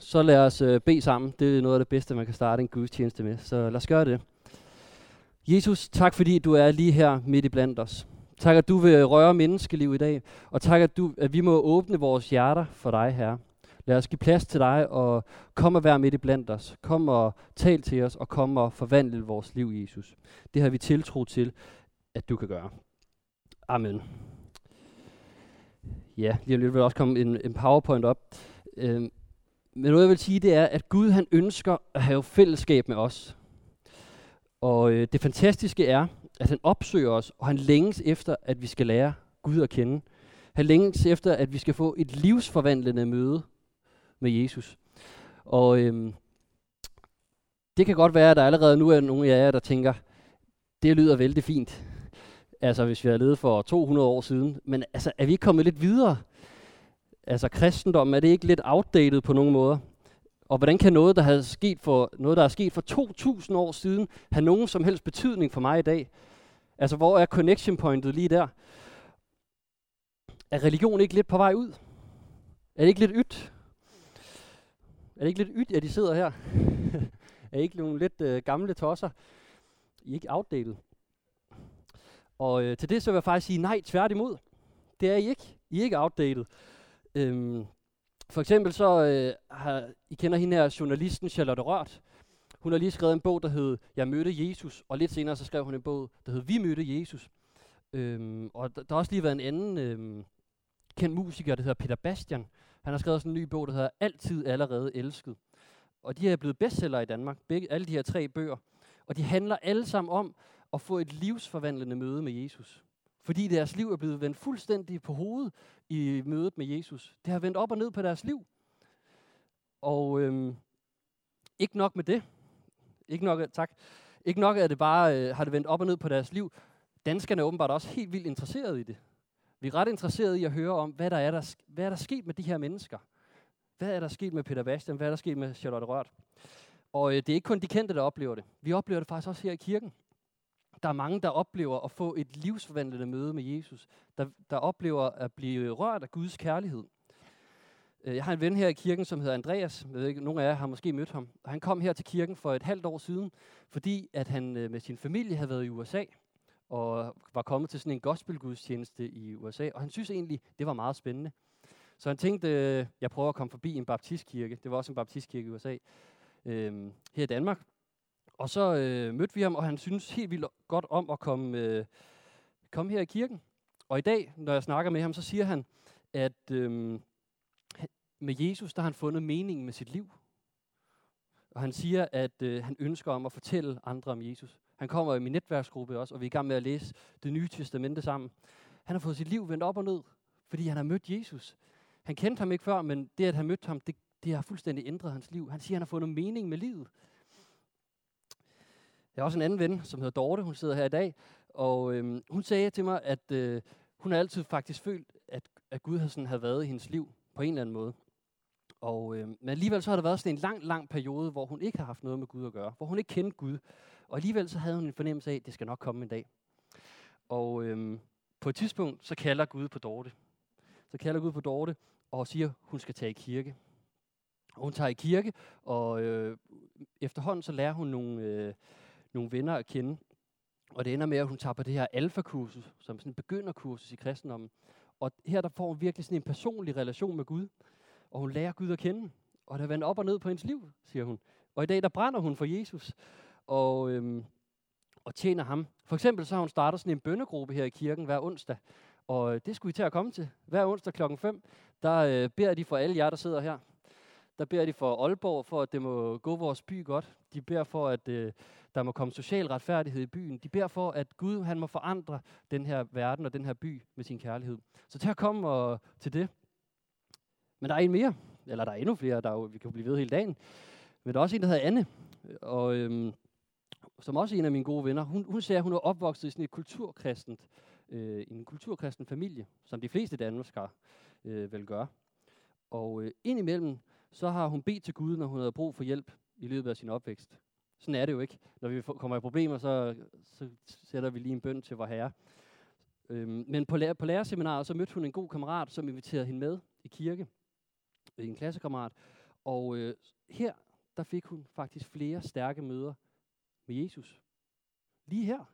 så lad os øh, bede sammen. Det er noget af det bedste, man kan starte en gudstjeneste med. Så lad os gøre det. Jesus, tak fordi du er lige her midt i blandt os. Tak, at du vil røre menneskeliv i dag. Og tak, at, du, at vi må åbne vores hjerter for dig, Herre. Lad os give plads til dig og kom og være midt i blandt os. Kom og tal til os og kom og forvandle vores liv, Jesus. Det har vi tiltro til, at du kan gøre. Amen. Ja, lige om lidt vil også komme en, en powerpoint op. Øhm, men noget jeg vil sige, det er, at Gud han ønsker at have fællesskab med os. Og øh, det fantastiske er, at han opsøger os, og han længes efter, at vi skal lære Gud at kende. Han længes efter, at vi skal få et livsforvandlende møde med Jesus. Og øhm, det kan godt være, at der allerede nu er nogle af jer, der tænker, det lyder vældig fint. Altså hvis vi havde levet for 200 år siden. Men altså, er vi ikke kommet lidt videre? Altså kristendommen, er det ikke lidt outdated på nogle måder? Og hvordan kan noget, der, har sket for, noget, der er sket for 2000 år siden, have nogen som helst betydning for mig i dag? Altså, hvor er connection pointet lige der? Er religion ikke lidt på vej ud? Er det ikke lidt ydt? Er det ikke lidt ydt, at de sidder her? er I ikke nogle lidt øh, gamle tosser? I er ikke outdated. Og øh, til det så vil jeg faktisk sige nej, tværtimod. Det er I ikke. I er ikke outdated. Øhm, for eksempel så øh, har, I kender hende her, journalisten Charlotte Rørt. Hun har lige skrevet en bog, der hed Jeg mødte Jesus, og lidt senere så skrev hun en bog, der hed Vi mødte Jesus. Øhm, og der, der har også lige været en anden øhm, kendt musiker, der hedder Peter Bastian. Han har skrevet sådan en ny bog, der hedder Altid allerede elsket. Og de er blevet bestseller i Danmark, begge, alle de her tre bøger. Og de handler alle sammen om at få et livsforvandlende møde med Jesus. Fordi deres liv er blevet vendt fuldstændig på hovedet i mødet med Jesus. Det har vendt op og ned på deres liv. Og øhm, ikke nok med det. Ikke nok, tak. Ikke nok er det bare, øh, har det vendt op og ned på deres liv. Danskerne er åbenbart også helt vildt interesserede i det. Vi er ret interesserede i at høre om, hvad der er der, hvad er der sket med de her mennesker. Hvad er der sket med Peter Bastian? Hvad er der sket med Charlotte Rørt? Og øh, det er ikke kun de kendte, der oplever det. Vi oplever det faktisk også her i kirken. Der er mange, der oplever at få et livsforvandlende møde med Jesus. Der, der oplever at blive rørt af Guds kærlighed. Øh, jeg har en ven her i kirken, som hedder Andreas. Jeg ved ikke, nogle af jer har måske mødt ham. Han kom her til kirken for et halvt år siden, fordi at han øh, med sin familie havde været i USA og var kommet til sådan en gospelgudstjeneste i USA. Og han synes egentlig, det var meget spændende. Så han tænkte, øh, jeg prøver at komme forbi en baptistkirke. Det var også en baptistkirke i USA. Øhm, her i Danmark. Og så øh, mødte vi ham, og han synes helt vildt godt om at komme, øh, komme her i kirken. Og i dag, når jeg snakker med ham, så siger han, at øh, med Jesus, der har han fundet meningen med sit liv. Og han siger, at øh, han ønsker om at fortælle andre om Jesus. Han kommer i min netværksgruppe også, og vi er i gang med at læse det nye testamente sammen. Han har fået sit liv vendt op og ned, fordi han har mødt Jesus. Han kendte ham ikke før, men det, at han mødte ham, det, det har fuldstændig ændret hans liv. Han siger, at han har fundet mening med livet. Jeg har også en anden ven, som hedder Dorte. Hun sidder her i dag. Og øhm, hun sagde til mig, at øh, hun har altid faktisk følt, at, at Gud havde, sådan, havde været i hendes liv på en eller anden måde. Og, øh, men alligevel så har der været sådan en lang, lang periode, hvor hun ikke har haft noget med Gud at gøre. Hvor hun ikke kendte Gud. Og alligevel så havde hun en fornemmelse af, at det skal nok komme en dag. Og øh, på et tidspunkt, så kalder Gud på Dorte. Så kalder Gud på Dorte og siger, at hun skal tage i kirke. Og hun tager i kirke, og øh, efterhånden så lærer hun nogle, øh, nogle venner at kende. Og det ender med, at hun tager på det her alfa-kursus, som sådan en begynderkursus i kristendommen. Og her der får hun virkelig sådan en personlig relation med Gud. Og hun lærer Gud at kende. Og det er vendt op og ned på hendes liv, siger hun. Og i dag der brænder hun for Jesus. Og, øhm, og tjener ham. For eksempel så har hun startet sådan en bønnegruppe her i kirken hver onsdag. Og øh, det skulle I til at komme til. Hver onsdag klokken 5, der øh, beder de for alle jer, der sidder her. Der beder de for Aalborg, for at det må gå vores by godt. De beder for, at øh, der må komme social retfærdighed i byen. De beder for, at Gud han må forandre den her verden og den her by med sin kærlighed. Så til at komme og, til det. Men der er en mere. Eller der er endnu flere, der jo, vi kan blive ved hele dagen. Men der er også en, der hedder Anne. Og, øhm, som også er en af mine gode venner. Hun, hun siger, at hun er opvokset i sådan et kulturkristent, øh, en kulturkristen familie, som de fleste danskere øh, vil gøre. Og øh, indimellem, så har hun bedt til Gud, når hun havde brug for hjælp i løbet af sin opvækst. Sådan er det jo ikke. Når vi kommer i problemer, så, så sætter vi lige en bøn til vor herre. Øhm, men på, lærer, på lærerseminaret, så mødte hun en god kammerat, som inviterede hende med i kirke. En klassekammerat. Og øh, her, der fik hun faktisk flere stærke møder med Jesus. Lige her,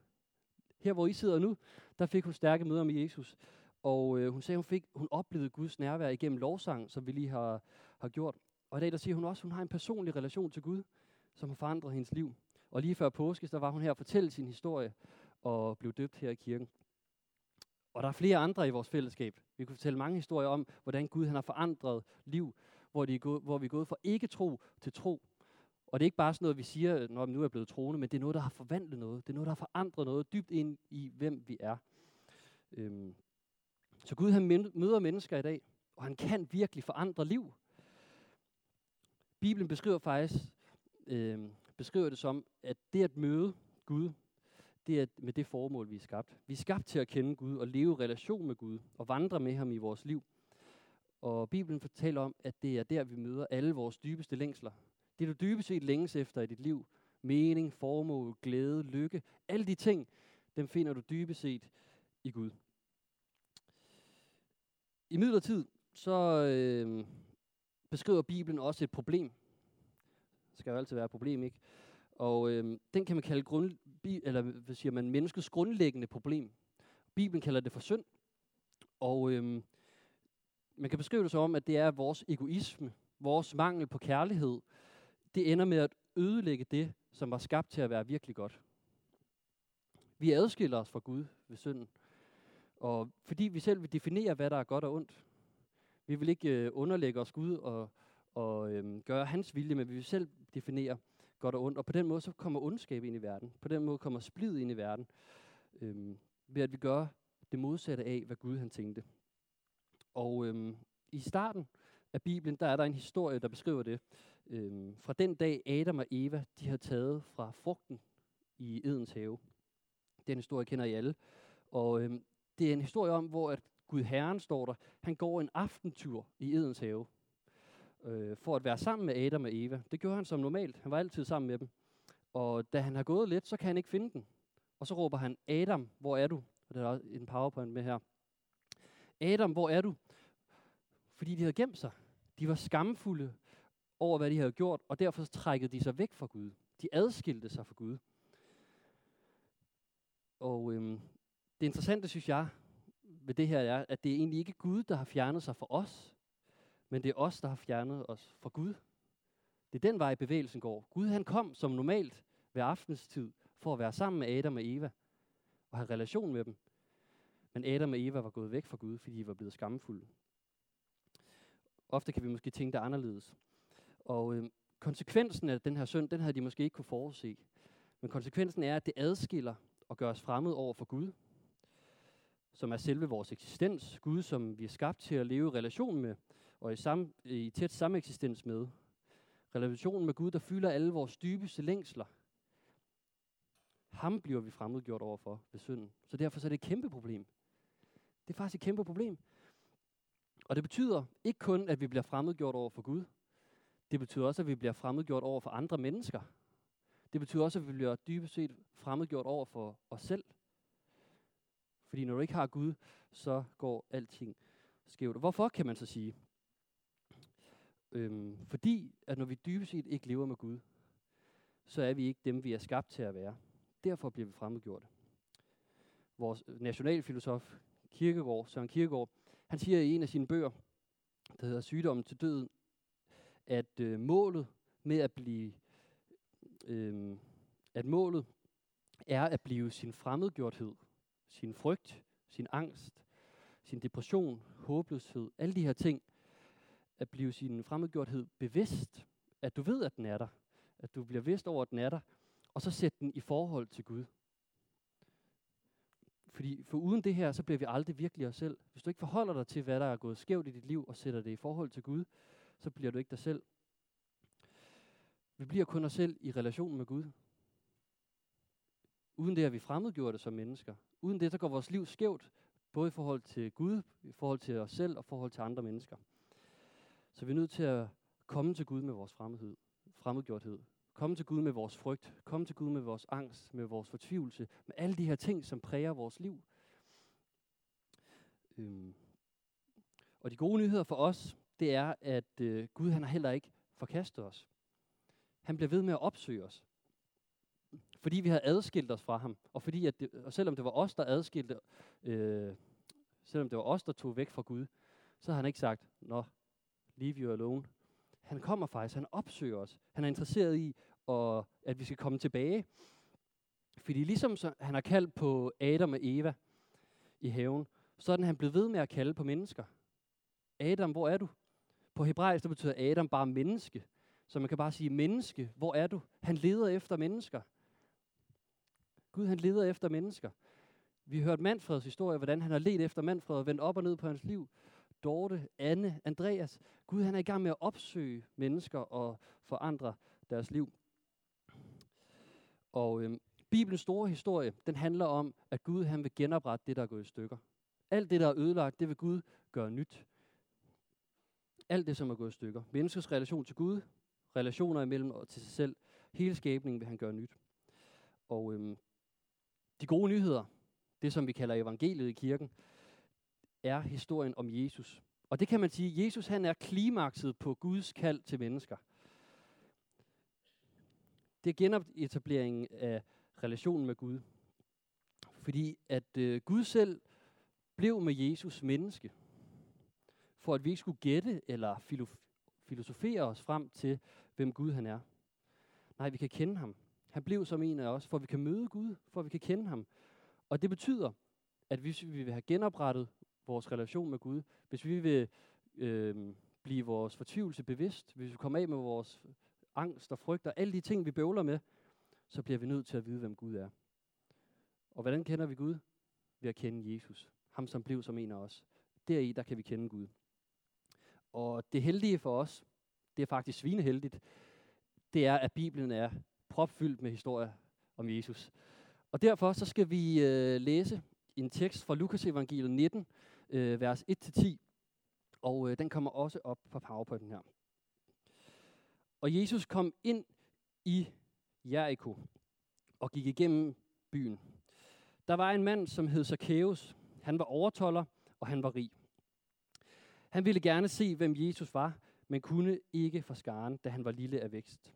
her hvor I sidder nu, der fik hun stærke møder med Jesus. Og øh, hun sagde, hun, fik, hun oplevede Guds nærvær igennem lovsang, som vi lige har, har gjort. Og i dag der siger hun også, at hun har en personlig relation til Gud, som har forandret hendes liv. Og lige før påske, der var hun her og fortælle sin historie og blev døbt her i kirken. Og der er flere andre i vores fællesskab. Vi kunne fortælle mange historier om, hvordan Gud han har forandret liv, hvor, de er gået, hvor vi er gået fra ikke tro til tro. Og det er ikke bare sådan noget, vi siger, når vi nu er blevet troende, men det er noget, der har forvandlet noget. Det er noget, der har forandret noget dybt ind i, hvem vi er. Øhm. Så Gud han møder mennesker i dag, og han kan virkelig forandre liv. Bibelen beskriver faktisk øh, beskriver det som, at det at møde Gud, det er med det formål, vi er skabt. Vi er skabt til at kende Gud og leve i relation med Gud og vandre med ham i vores liv. Og Bibelen fortæller om, at det er der, vi møder alle vores dybeste længsler. Det du dybest set længes efter i dit liv, mening, formål, glæde, lykke, alle de ting, dem finder du dybest set i Gud. I midlertid, så øh, beskriver Bibelen også et problem. Det skal jo altid være et problem, ikke? Og øh, den kan man kalde grund, eller hvad siger man, menneskets grundlæggende problem. Bibelen kalder det for synd. Og øh, man kan beskrive det som om, at det er vores egoisme, vores mangel på kærlighed, det ender med at ødelægge det, som var skabt til at være virkelig godt. Vi adskiller os fra Gud ved synden. Og fordi vi selv vil definere, hvad der er godt og ondt. Vi vil ikke øh, underlægge os Gud og, og øh, gøre hans vilje, men vi vil selv definere godt og ondt. Og på den måde så kommer ondskab ind i verden. På den måde kommer splid ind i verden. Øh, ved at vi gør det modsatte af, hvad Gud han tænkte. Og øh, i starten af Bibelen, der er der en historie, der beskriver det. Øh, fra den dag Adam og Eva, de har taget fra frugten i Edens have. Den historie kender I alle. Og øh, det er en historie om, hvor at Gud Herren står der. Han går en aftentur i Edens have øh, for at være sammen med Adam og Eva. Det gjorde han som normalt. Han var altid sammen med dem. Og da han har gået lidt, så kan han ikke finde den. Og så råber han, Adam, hvor er du? Og der er en powerpoint med her. Adam, hvor er du? Fordi de havde gemt sig. De var skamfulde over, hvad de havde gjort, og derfor trækkede de sig væk fra Gud. De adskilte sig fra Gud. Og øhm, det interessante, synes jeg, ved det her er, at det er egentlig ikke Gud, der har fjernet sig fra os, men det er os, der har fjernet os fra Gud. Det er den vej, bevægelsen går. Gud han kom som normalt ved aftenstid for at være sammen med Adam og Eva og have relation med dem. Men Adam og Eva var gået væk fra Gud, fordi de var blevet skamfulde. Ofte kan vi måske tænke det anderledes. Og øh, konsekvensen af den her synd, den havde de måske ikke kunne forudse. Men konsekvensen er, at det adskiller og gør os fremmed over for Gud, som er selve vores eksistens. Gud, som vi er skabt til at leve i relation med, og i, sam, i tæt sameksistens med. Relationen med Gud, der fylder alle vores dybeste længsler. Ham bliver vi fremmedgjort overfor ved synden. Så derfor så er det et kæmpe problem. Det er faktisk et kæmpe problem. Og det betyder ikke kun, at vi bliver fremmedgjort over for Gud. Det betyder også, at vi bliver fremmedgjort over for andre mennesker. Det betyder også, at vi bliver dybest set fremmedgjort over for os selv. Fordi når du ikke har Gud, så går alting skævt. hvorfor kan man så sige? Øhm, fordi at når vi dybest set ikke lever med Gud, så er vi ikke dem, vi er skabt til at være. Derfor bliver vi fremmedgjort. Vores nationalfilosof Kirkegaard, Søren Kierkegaard, han siger i en af sine bøger, der hedder Sygdommen til døden, at øh, målet med at blive, øh, at målet er at blive sin fremmedgjorthed, sin frygt, sin angst, sin depression, håbløshed, alle de her ting, at blive sin fremmedgjorthed bevidst, at du ved, at den er der, at du bliver vidst over, at den er der, og så sætte den i forhold til Gud. Fordi for uden det her, så bliver vi aldrig virkelig os selv. Hvis du ikke forholder dig til, hvad der er gået skævt i dit liv, og sætter det i forhold til Gud, så bliver du ikke dig selv. Vi bliver kun os selv i relation med Gud. Uden det er vi fremmedgjorte som mennesker. Uden det, så går vores liv skævt, både i forhold til Gud, i forhold til os selv og i forhold til andre mennesker. Så vi er nødt til at komme til Gud med vores fremmedhed, fremmedgjorthed. Komme til Gud med vores frygt. Komme til Gud med vores angst, med vores fortvivlelse. Med alle de her ting, som præger vores liv. Øhm. Og de gode nyheder for os, det er, at øh, Gud han har heller ikke forkastet os. Han bliver ved med at opsøge os. Fordi vi har adskilt os fra ham, og, fordi at det, og selvom det var os, der adskilte, øh, selvom det var os, der tog væk fra Gud, så har han ikke sagt, nå, leave you alone. Han kommer faktisk, han opsøger os. Han er interesseret i, og, at vi skal komme tilbage. Fordi ligesom så, han har kaldt på Adam og Eva i haven, så er den, han blevet ved med at kalde på mennesker. Adam, hvor er du? På hebraisk, der betyder Adam bare menneske. Så man kan bare sige, menneske, hvor er du? Han leder efter mennesker. Gud, han leder efter mennesker. Vi har hørt Manfreds historie, hvordan han har let efter Manfred og vendt op og ned på hans liv. Dorte, Anne, Andreas. Gud, han er i gang med at opsøge mennesker og forandre deres liv. Og øhm, Bibelens store historie, den handler om, at Gud han vil genoprette det, der er gået i stykker. Alt det, der er ødelagt, det vil Gud gøre nyt. Alt det, som er gået i stykker. Menneskets relation til Gud, relationer imellem og til sig selv, hele skabningen vil han gøre nyt. Og øhm, de gode nyheder, det som vi kalder evangeliet i kirken, er historien om Jesus. Og det kan man sige, Jesus han er klimakset på Guds kald til mennesker. Det er genetableringen af relationen med Gud. Fordi at øh, Gud selv blev med Jesus menneske, for at vi ikke skulle gætte eller filosofere os frem til, hvem Gud han er. Nej, vi kan kende ham. Han blev som en af os, for at vi kan møde Gud, for at vi kan kende ham. Og det betyder, at hvis vi vil have genoprettet vores relation med Gud, hvis vi vil øh, blive vores fortvivlelse bevidst, hvis vi kommer af med vores angst og frygt og alle de ting, vi bøvler med, så bliver vi nødt til at vide, hvem Gud er. Og hvordan kender vi Gud? Ved at kende Jesus. Ham, som blev som en af os. Deri, der kan vi kende Gud. Og det heldige for os, det er faktisk svineheldigt, det er, at Bibelen er propfyldt med historier om Jesus. Og derfor så skal vi øh, læse en tekst fra Lukas evangeliet 19, øh, vers 1-10. Og øh, den kommer også op på PowerPointen her. Og Jesus kom ind i Jericho og gik igennem byen. Der var en mand, som hed Zacchaeus. Han var overtoller, og han var rig. Han ville gerne se, hvem Jesus var, men kunne ikke for skaren, da han var lille af vækst.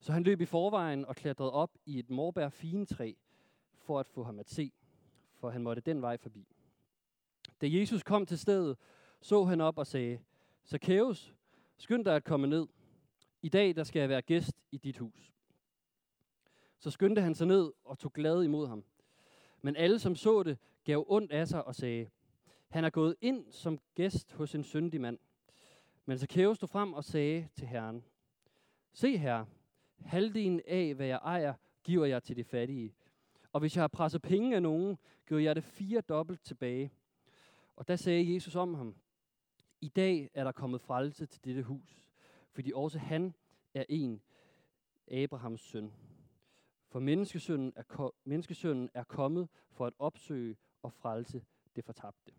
Så han løb i forvejen og klatrede op i et morbær træ for at få ham at se, for han måtte den vej forbi. Da Jesus kom til stedet, så han op og sagde, Zacchaeus, skynd dig at komme ned. I dag der skal jeg være gæst i dit hus. Så skyndte han sig ned og tog glad imod ham. Men alle, som så det, gav ondt af sig og sagde, han er gået ind som gæst hos en syndig mand. Men Zacchaeus stod frem og sagde til Herren, Se herre, halvdelen af, hvad jeg ejer, giver jeg til de fattige. Og hvis jeg har presset penge af nogen, giver jeg det fire dobbelt tilbage. Og der sagde Jesus om ham, I dag er der kommet frelse til dette hus, fordi også han er en Abrahams søn. For menneskesønnen er, menneskesønnen er kommet for at opsøge og frelse det fortabte.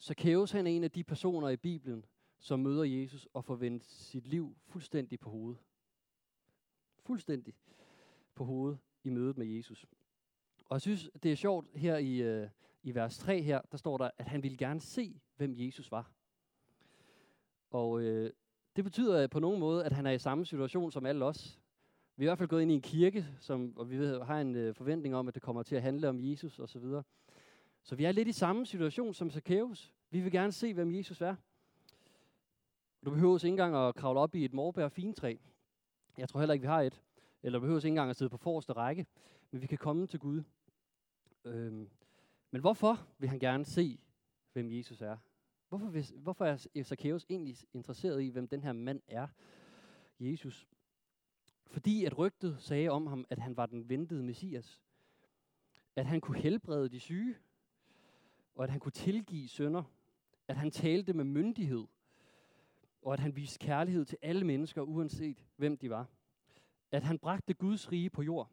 Zacchaeus han er en af de personer i Bibelen, som møder Jesus og får vendt sit liv fuldstændig på hovedet. Fuldstændig på hovedet i mødet med Jesus. Og jeg synes, det er sjovt her i, øh, i vers 3 her, der står der, at han ville gerne se, hvem Jesus var. Og øh, det betyder øh, på nogen måde, at han er i samme situation som alle os. Vi er i hvert fald gået ind i en kirke, som, og vi har en øh, forventning om, at det kommer til at handle om Jesus osv. Så, så vi er lidt i samme situation som Zacchaeus. Vi vil gerne se, hvem Jesus er. Du behøver ikke engang at kravle op i et morbær fintræ. Jeg tror heller ikke, vi har et. Eller du behøver ikke engang at sidde på forreste række. Men vi kan komme til Gud. Øhm, men hvorfor vil han gerne se, hvem Jesus er? Hvorfor, vil, hvorfor er Zacchaeus egentlig interesseret i, hvem den her mand er? Jesus. Fordi at rygtet sagde om ham, at han var den ventede Messias. At han kunne helbrede de syge. Og at han kunne tilgive sønder. At han talte med myndighed og at han viste kærlighed til alle mennesker, uanset hvem de var. At han bragte Guds rige på jord.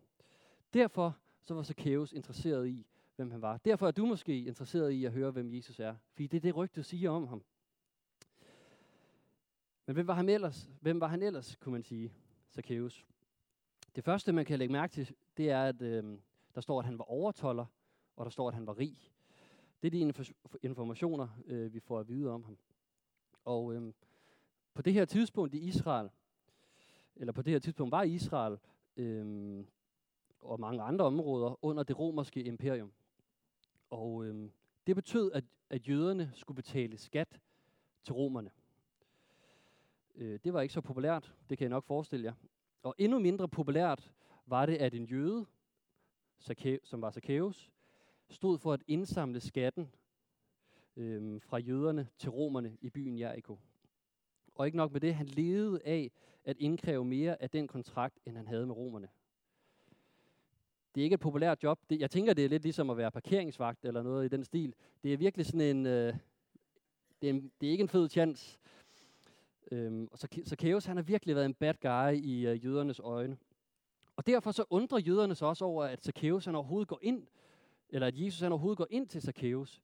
Derfor så var Zacchaeus interesseret i, hvem han var. Derfor er du måske interesseret i at høre, hvem Jesus er. Fordi det er det rygte siger om ham. Men hvem var han ellers? Hvem var han ellers, kunne man sige, Zacchaeus? Det første, man kan lægge mærke til, det er, at øh, der står, at han var overtoller, og der står, at han var rig. Det er de informationer, øh, vi får at vide om ham. Og øh, på det her tidspunkt i Israel, eller på det her tidspunkt var Israel øhm, og mange andre områder under det romerske imperium. Og øhm, det betød, at, at jøderne skulle betale skat til romerne. Øh, det var ikke så populært, det kan jeg nok forestille jer. Og endnu mindre populært var det, at en jøde, som var Zacchaeus, stod for at indsamle skatten øh, fra jøderne til romerne i byen Jericho. Og ikke nok med det, han levede af at indkræve mere af den kontrakt, end han havde med romerne. Det er ikke et populært job. Det, jeg tænker, det er lidt ligesom at være parkeringsvagt eller noget i den stil. Det er virkelig sådan en... Øh, det, er en det er ikke en fed chance. Øhm, og så så Zacchaeus, han har virkelig været en bad guy i øh, jødernes øjne. Og derfor så undrer jøderne sig også over, at Zacchaeus han overhovedet går ind, eller at Jesus han overhovedet går ind til Zacchaeus.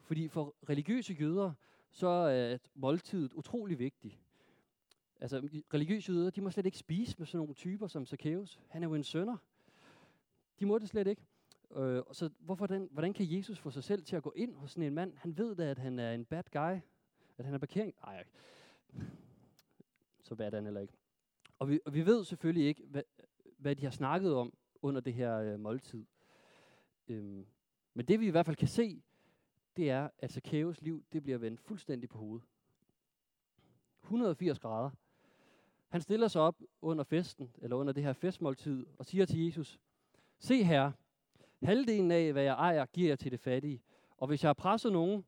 Fordi for religiøse jøder, så er måltidet utrolig vigtigt. Altså, religiøse jøder, de må slet ikke spise med sådan nogle typer som Zacchaeus. Han er jo en sønder. De må det slet ikke. Øh, så hvorfor den, hvordan kan Jesus få sig selv til at gå ind hos sådan en mand? Han ved da, at han er en bad guy. At han er parkering. Ej, så bad han heller ikke. Og vi, og vi ved selvfølgelig ikke, hvad, hvad de har snakket om under det her øh, måltid. Øhm, men det vi i hvert fald kan se, det er, at Zacchaeus liv, det bliver vendt fuldstændig på hovedet. 180 grader. Han stiller sig op under festen, eller under det her festmåltid, og siger til Jesus, Se her, halvdelen af, hvad jeg ejer, giver jeg til det fattige, og hvis jeg har presset nogen,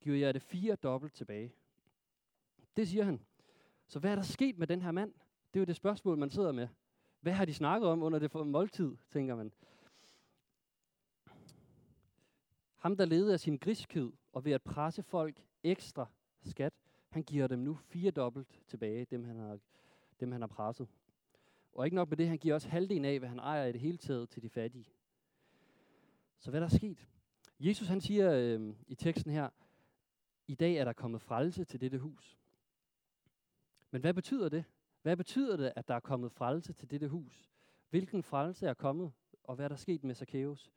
giver jeg det fire dobbelt tilbage. Det siger han. Så hvad er der sket med den her mand? Det er jo det spørgsmål, man sidder med. Hvad har de snakket om under det måltid, tænker man. Ham, der levede af sin griskhed og ved at presse folk ekstra skat, han giver dem nu fire dobbelt tilbage, dem han har, dem han har presset. Og ikke nok med det, han giver også halvdelen af, hvad han ejer i det hele taget til de fattige. Så hvad der er sket? Jesus han siger øh, i teksten her, i dag er der kommet frelse til dette hus. Men hvad betyder det? Hvad betyder det, at der er kommet frelse til dette hus? Hvilken frelse er kommet, og hvad er der sket med Zacchaeus?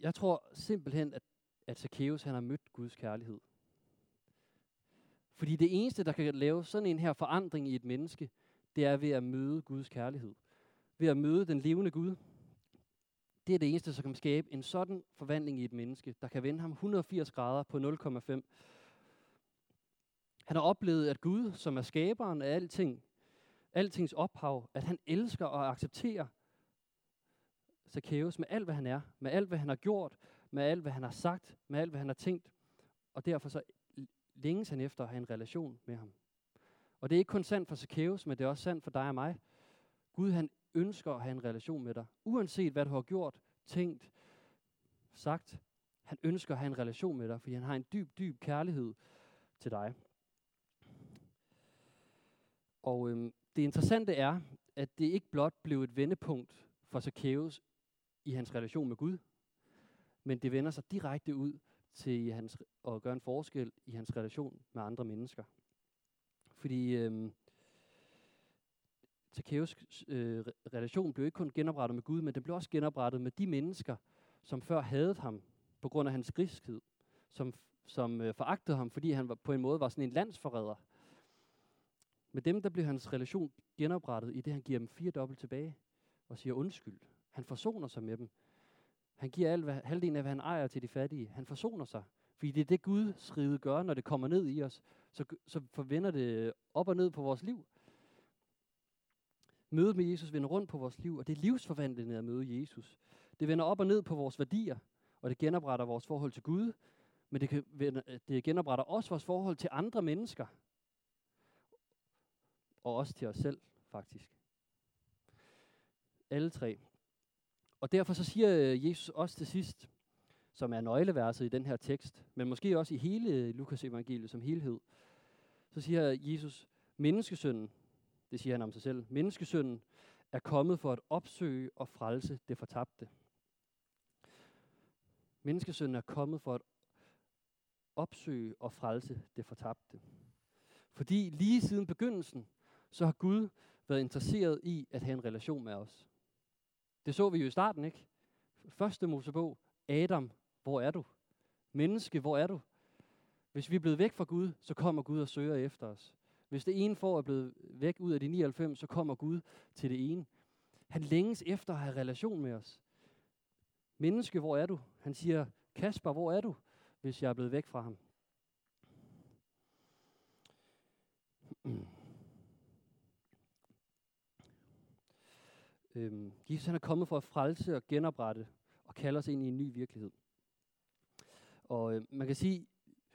Jeg tror simpelthen, at, at Zacchaeus han har mødt Guds kærlighed. Fordi det eneste, der kan lave sådan en her forandring i et menneske, det er ved at møde Guds kærlighed. Ved at møde den levende Gud. Det er det eneste, som kan skabe en sådan forvandling i et menneske, der kan vende ham 180 grader på 0,5. Han har oplevet, at Gud, som er skaberen af alting, altings ophav, at han elsker og accepterer Zacchaeus med alt, hvad han er, med alt, hvad han har gjort, med alt, hvad han har sagt, med alt, hvad han har tænkt. Og derfor så længes han efter at have en relation med ham. Og det er ikke kun sandt for Zacchaeus, men det er også sandt for dig og mig. Gud han ønsker at have en relation med dig, uanset hvad du har gjort, tænkt, sagt. Han ønsker at have en relation med dig, fordi han har en dyb, dyb kærlighed til dig. Og øhm, det interessante er, at det ikke blot blev et vendepunkt for Zacchaeus i hans relation med Gud, men det vender sig direkte ud til hans, at gøre en forskel i hans relation med andre mennesker. Fordi øhm, øh, Zacchaeus øh, relation blev ikke kun genoprettet med Gud, men den blev også genoprettet med de mennesker, som før havde ham på grund af hans griskhed, som, som øh, foragtede ham, fordi han var, på en måde var sådan en landsforræder. Med dem, der blev hans relation genoprettet, i det han giver dem fire dobbelt tilbage og siger undskyld. Han forsoner sig med dem. Han giver alt, hvad, halvdelen af, hvad han ejer til de fattige. Han forsoner sig. Fordi det er det, Guds rige gør, når det kommer ned i os. Så, så forvender det op og ned på vores liv. Mødet med Jesus vender rundt på vores liv, og det er livsforvandlende at møde Jesus. Det vender op og ned på vores værdier, og det genopretter vores forhold til Gud, men det, kan, det genopretter også vores forhold til andre mennesker og også til os selv, faktisk. Alle tre. Og derfor så siger øh, Jesus også til sidst, som er nøgleverset i den her tekst, men måske også i hele øh, Lukas evangeliet som helhed, så siger Jesus, menneskesønnen, det siger han om sig selv, menneskesønnen er kommet for at opsøge og frelse det fortabte. Menneskesønnen er kommet for at opsøge og frelse det fortabte. Fordi lige siden begyndelsen, så har Gud været interesseret i at have en relation med os. Det så vi jo i starten, ikke? Første Mosebog, Adam, hvor er du? Menneske, hvor er du? Hvis vi er blevet væk fra Gud, så kommer Gud og søger efter os. Hvis det ene får er blevet væk ud af de 99, så kommer Gud til det ene. Han længes efter at have relation med os. Menneske, hvor er du? Han siger, Kasper, hvor er du, hvis jeg er blevet væk fra ham? øhm, Jesus han er kommet for at frelse og genoprette og kalde os ind i en ny virkelighed. Og øh, man kan sige,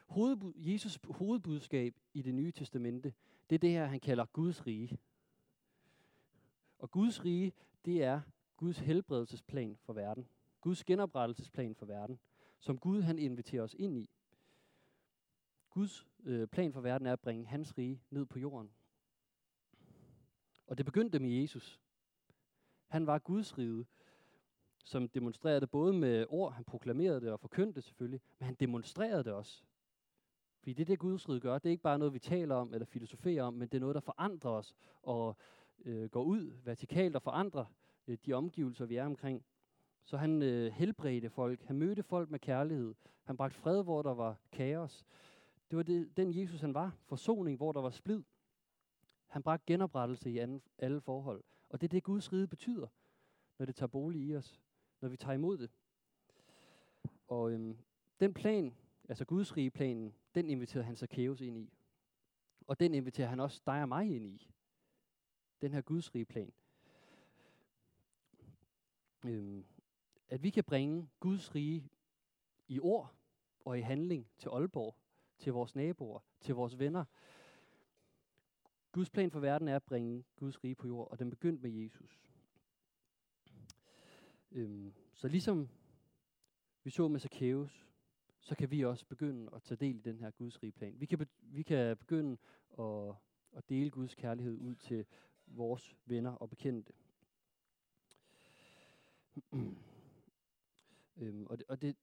hovedbud, Jesus hovedbudskab i det nye testamente, det er det her, han kalder Guds rige. Og Guds rige, det er Guds helbredelsesplan for verden. Guds genoprettelsesplan for verden, som Gud han inviterer os ind i. Guds øh, plan for verden er at bringe hans rige ned på jorden. Og det begyndte med Jesus. Han var Guds rige, som demonstrerede det både med ord, han proklamerede det og forkyndte det selvfølgelig, men han demonstrerede det også. Fordi det, det Guds rige gør, det er ikke bare noget, vi taler om eller filosoferer om, men det er noget, der forandrer os og øh, går ud vertikalt og forandrer øh, de omgivelser, vi er omkring. Så han øh, helbredte folk, han mødte folk med kærlighed, han bragte fred, hvor der var kaos. Det var det, den Jesus, han var. Forsoning, hvor der var splid. Han bragte genoprettelse i anden, alle forhold. Og det er det, Guds rige betyder, når det tager bolig i os. Når vi tager imod det. Og øhm, den plan, altså Guds rige planen, den inviterer han Zacchaeus ind i. Og den inviterer han også dig og mig ind i. Den her Guds rige plan. Øhm, at vi kan bringe Guds rige i ord og i handling til Aalborg, til vores naboer, til vores venner. Guds plan for verden er at bringe Guds rige på jord, og den begyndte med Jesus. Øhm, så ligesom vi så med Zacchaeus, så kan vi også begynde at tage del i den her Guds rige plan. Vi kan, be, vi kan begynde at, at dele Guds kærlighed ud til vores venner og bekendte. øhm, og det, og det,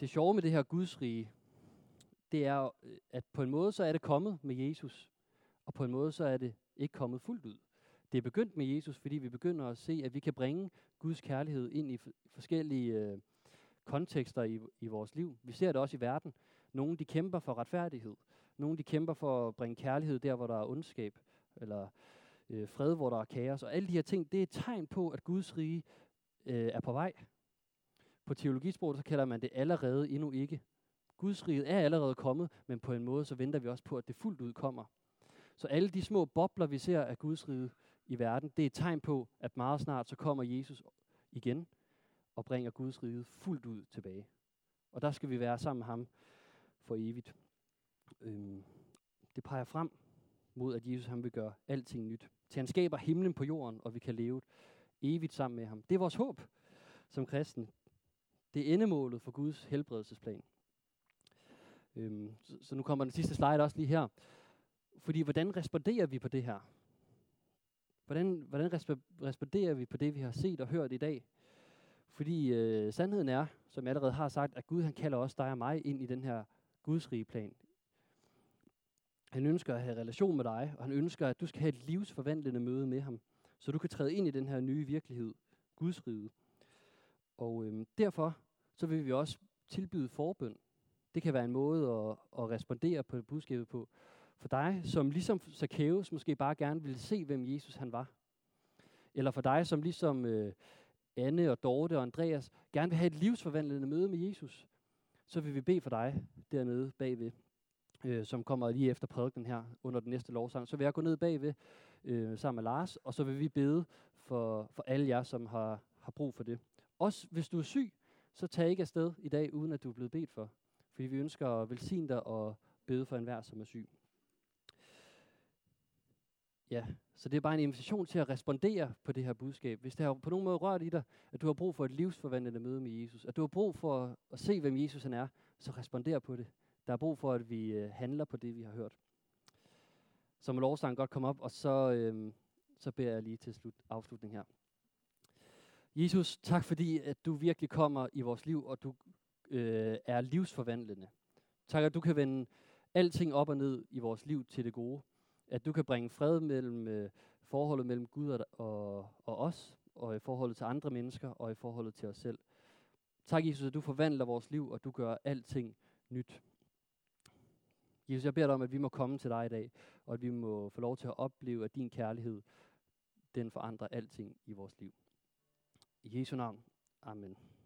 det sjove med det her Guds rige, det er, øh, at på en måde så er det kommet med Jesus, og på en måde så er det ikke kommet fuldt ud. Det er begyndt med Jesus, fordi vi begynder at se, at vi kan bringe Guds kærlighed ind i forskellige øh, kontekster i, i vores liv. Vi ser det også i verden. Nogle de kæmper for retfærdighed. Nogle de kæmper for at bringe kærlighed der, hvor der er ondskab. Eller øh, fred, hvor der er kaos. Og alle de her ting, det er et tegn på, at Guds rige øh, er på vej. På teologisproget så kalder man det allerede endnu ikke. Guds rige er allerede kommet, men på en måde så venter vi også på, at det fuldt ud kommer. Så alle de små bobler, vi ser af Guds rige i verden, det er et tegn på, at meget snart så kommer Jesus igen og bringer Guds rige fuldt ud tilbage. Og der skal vi være sammen med ham for evigt. Øhm, det peger frem mod, at Jesus han vil gøre alting nyt. Til han skaber himlen på jorden, og vi kan leve evigt sammen med ham. Det er vores håb som kristen. Det er endemålet for Guds helbredelsesplan. Øhm, så, så nu kommer den sidste slide også lige her. Fordi hvordan responderer vi på det her? Hvordan, hvordan responderer vi på det, vi har set og hørt i dag? Fordi øh, sandheden er, som jeg allerede har sagt, at Gud han kalder også dig og mig ind i den her gudsrige plan. Han ønsker at have relation med dig, og han ønsker, at du skal have et livsforvandlende møde med ham, så du kan træde ind i den her nye virkelighed, Guds rige. Og øh, derfor så vil vi også tilbyde forbøn. Det kan være en måde at, at respondere på budskabet på. For dig, som ligesom Zacchaeus måske bare gerne ville se, hvem Jesus han var. Eller for dig, som ligesom øh, Anne og Dorte og Andreas gerne vil have et livsforvandlende møde med Jesus. Så vil vi bede for dig dernede bagved, øh, som kommer lige efter prædiken her under den næste lovsang. Så vil jeg gå ned bagved øh, sammen med Lars, og så vil vi bede for, for alle jer, som har, har brug for det. Også hvis du er syg, så tag ikke afsted i dag, uden at du er blevet bedt for. Fordi vi ønsker at velsigne dig og bede for enhver, som er syg. Ja, så det er bare en invitation til at respondere på det her budskab. Hvis det har på nogen måde rørt i dig, at du har brug for et livsforvandlende møde med Jesus, at du har brug for at se, hvem Jesus han er, så responder på det. Der er brug for, at vi øh, handler på det, vi har hørt. Så må lovsangen godt komme op, og så, øhm, så beder jeg lige til slut, afslutning her. Jesus, tak fordi, at du virkelig kommer i vores liv, og du øh, er livsforvandlende. Tak, at du kan vende alting op og ned i vores liv til det gode. At du kan bringe fred mellem øh, forholdet mellem Gud og, og, og os, og i forholdet til andre mennesker, og i forholdet til os selv. Tak, Jesus, at du forvandler vores liv, og du gør alting nyt. Jesus, jeg beder dig om, at vi må komme til dig i dag, og at vi må få lov til at opleve, at din kærlighed, den forandrer alting i vores liv. I Jesu navn. Amen.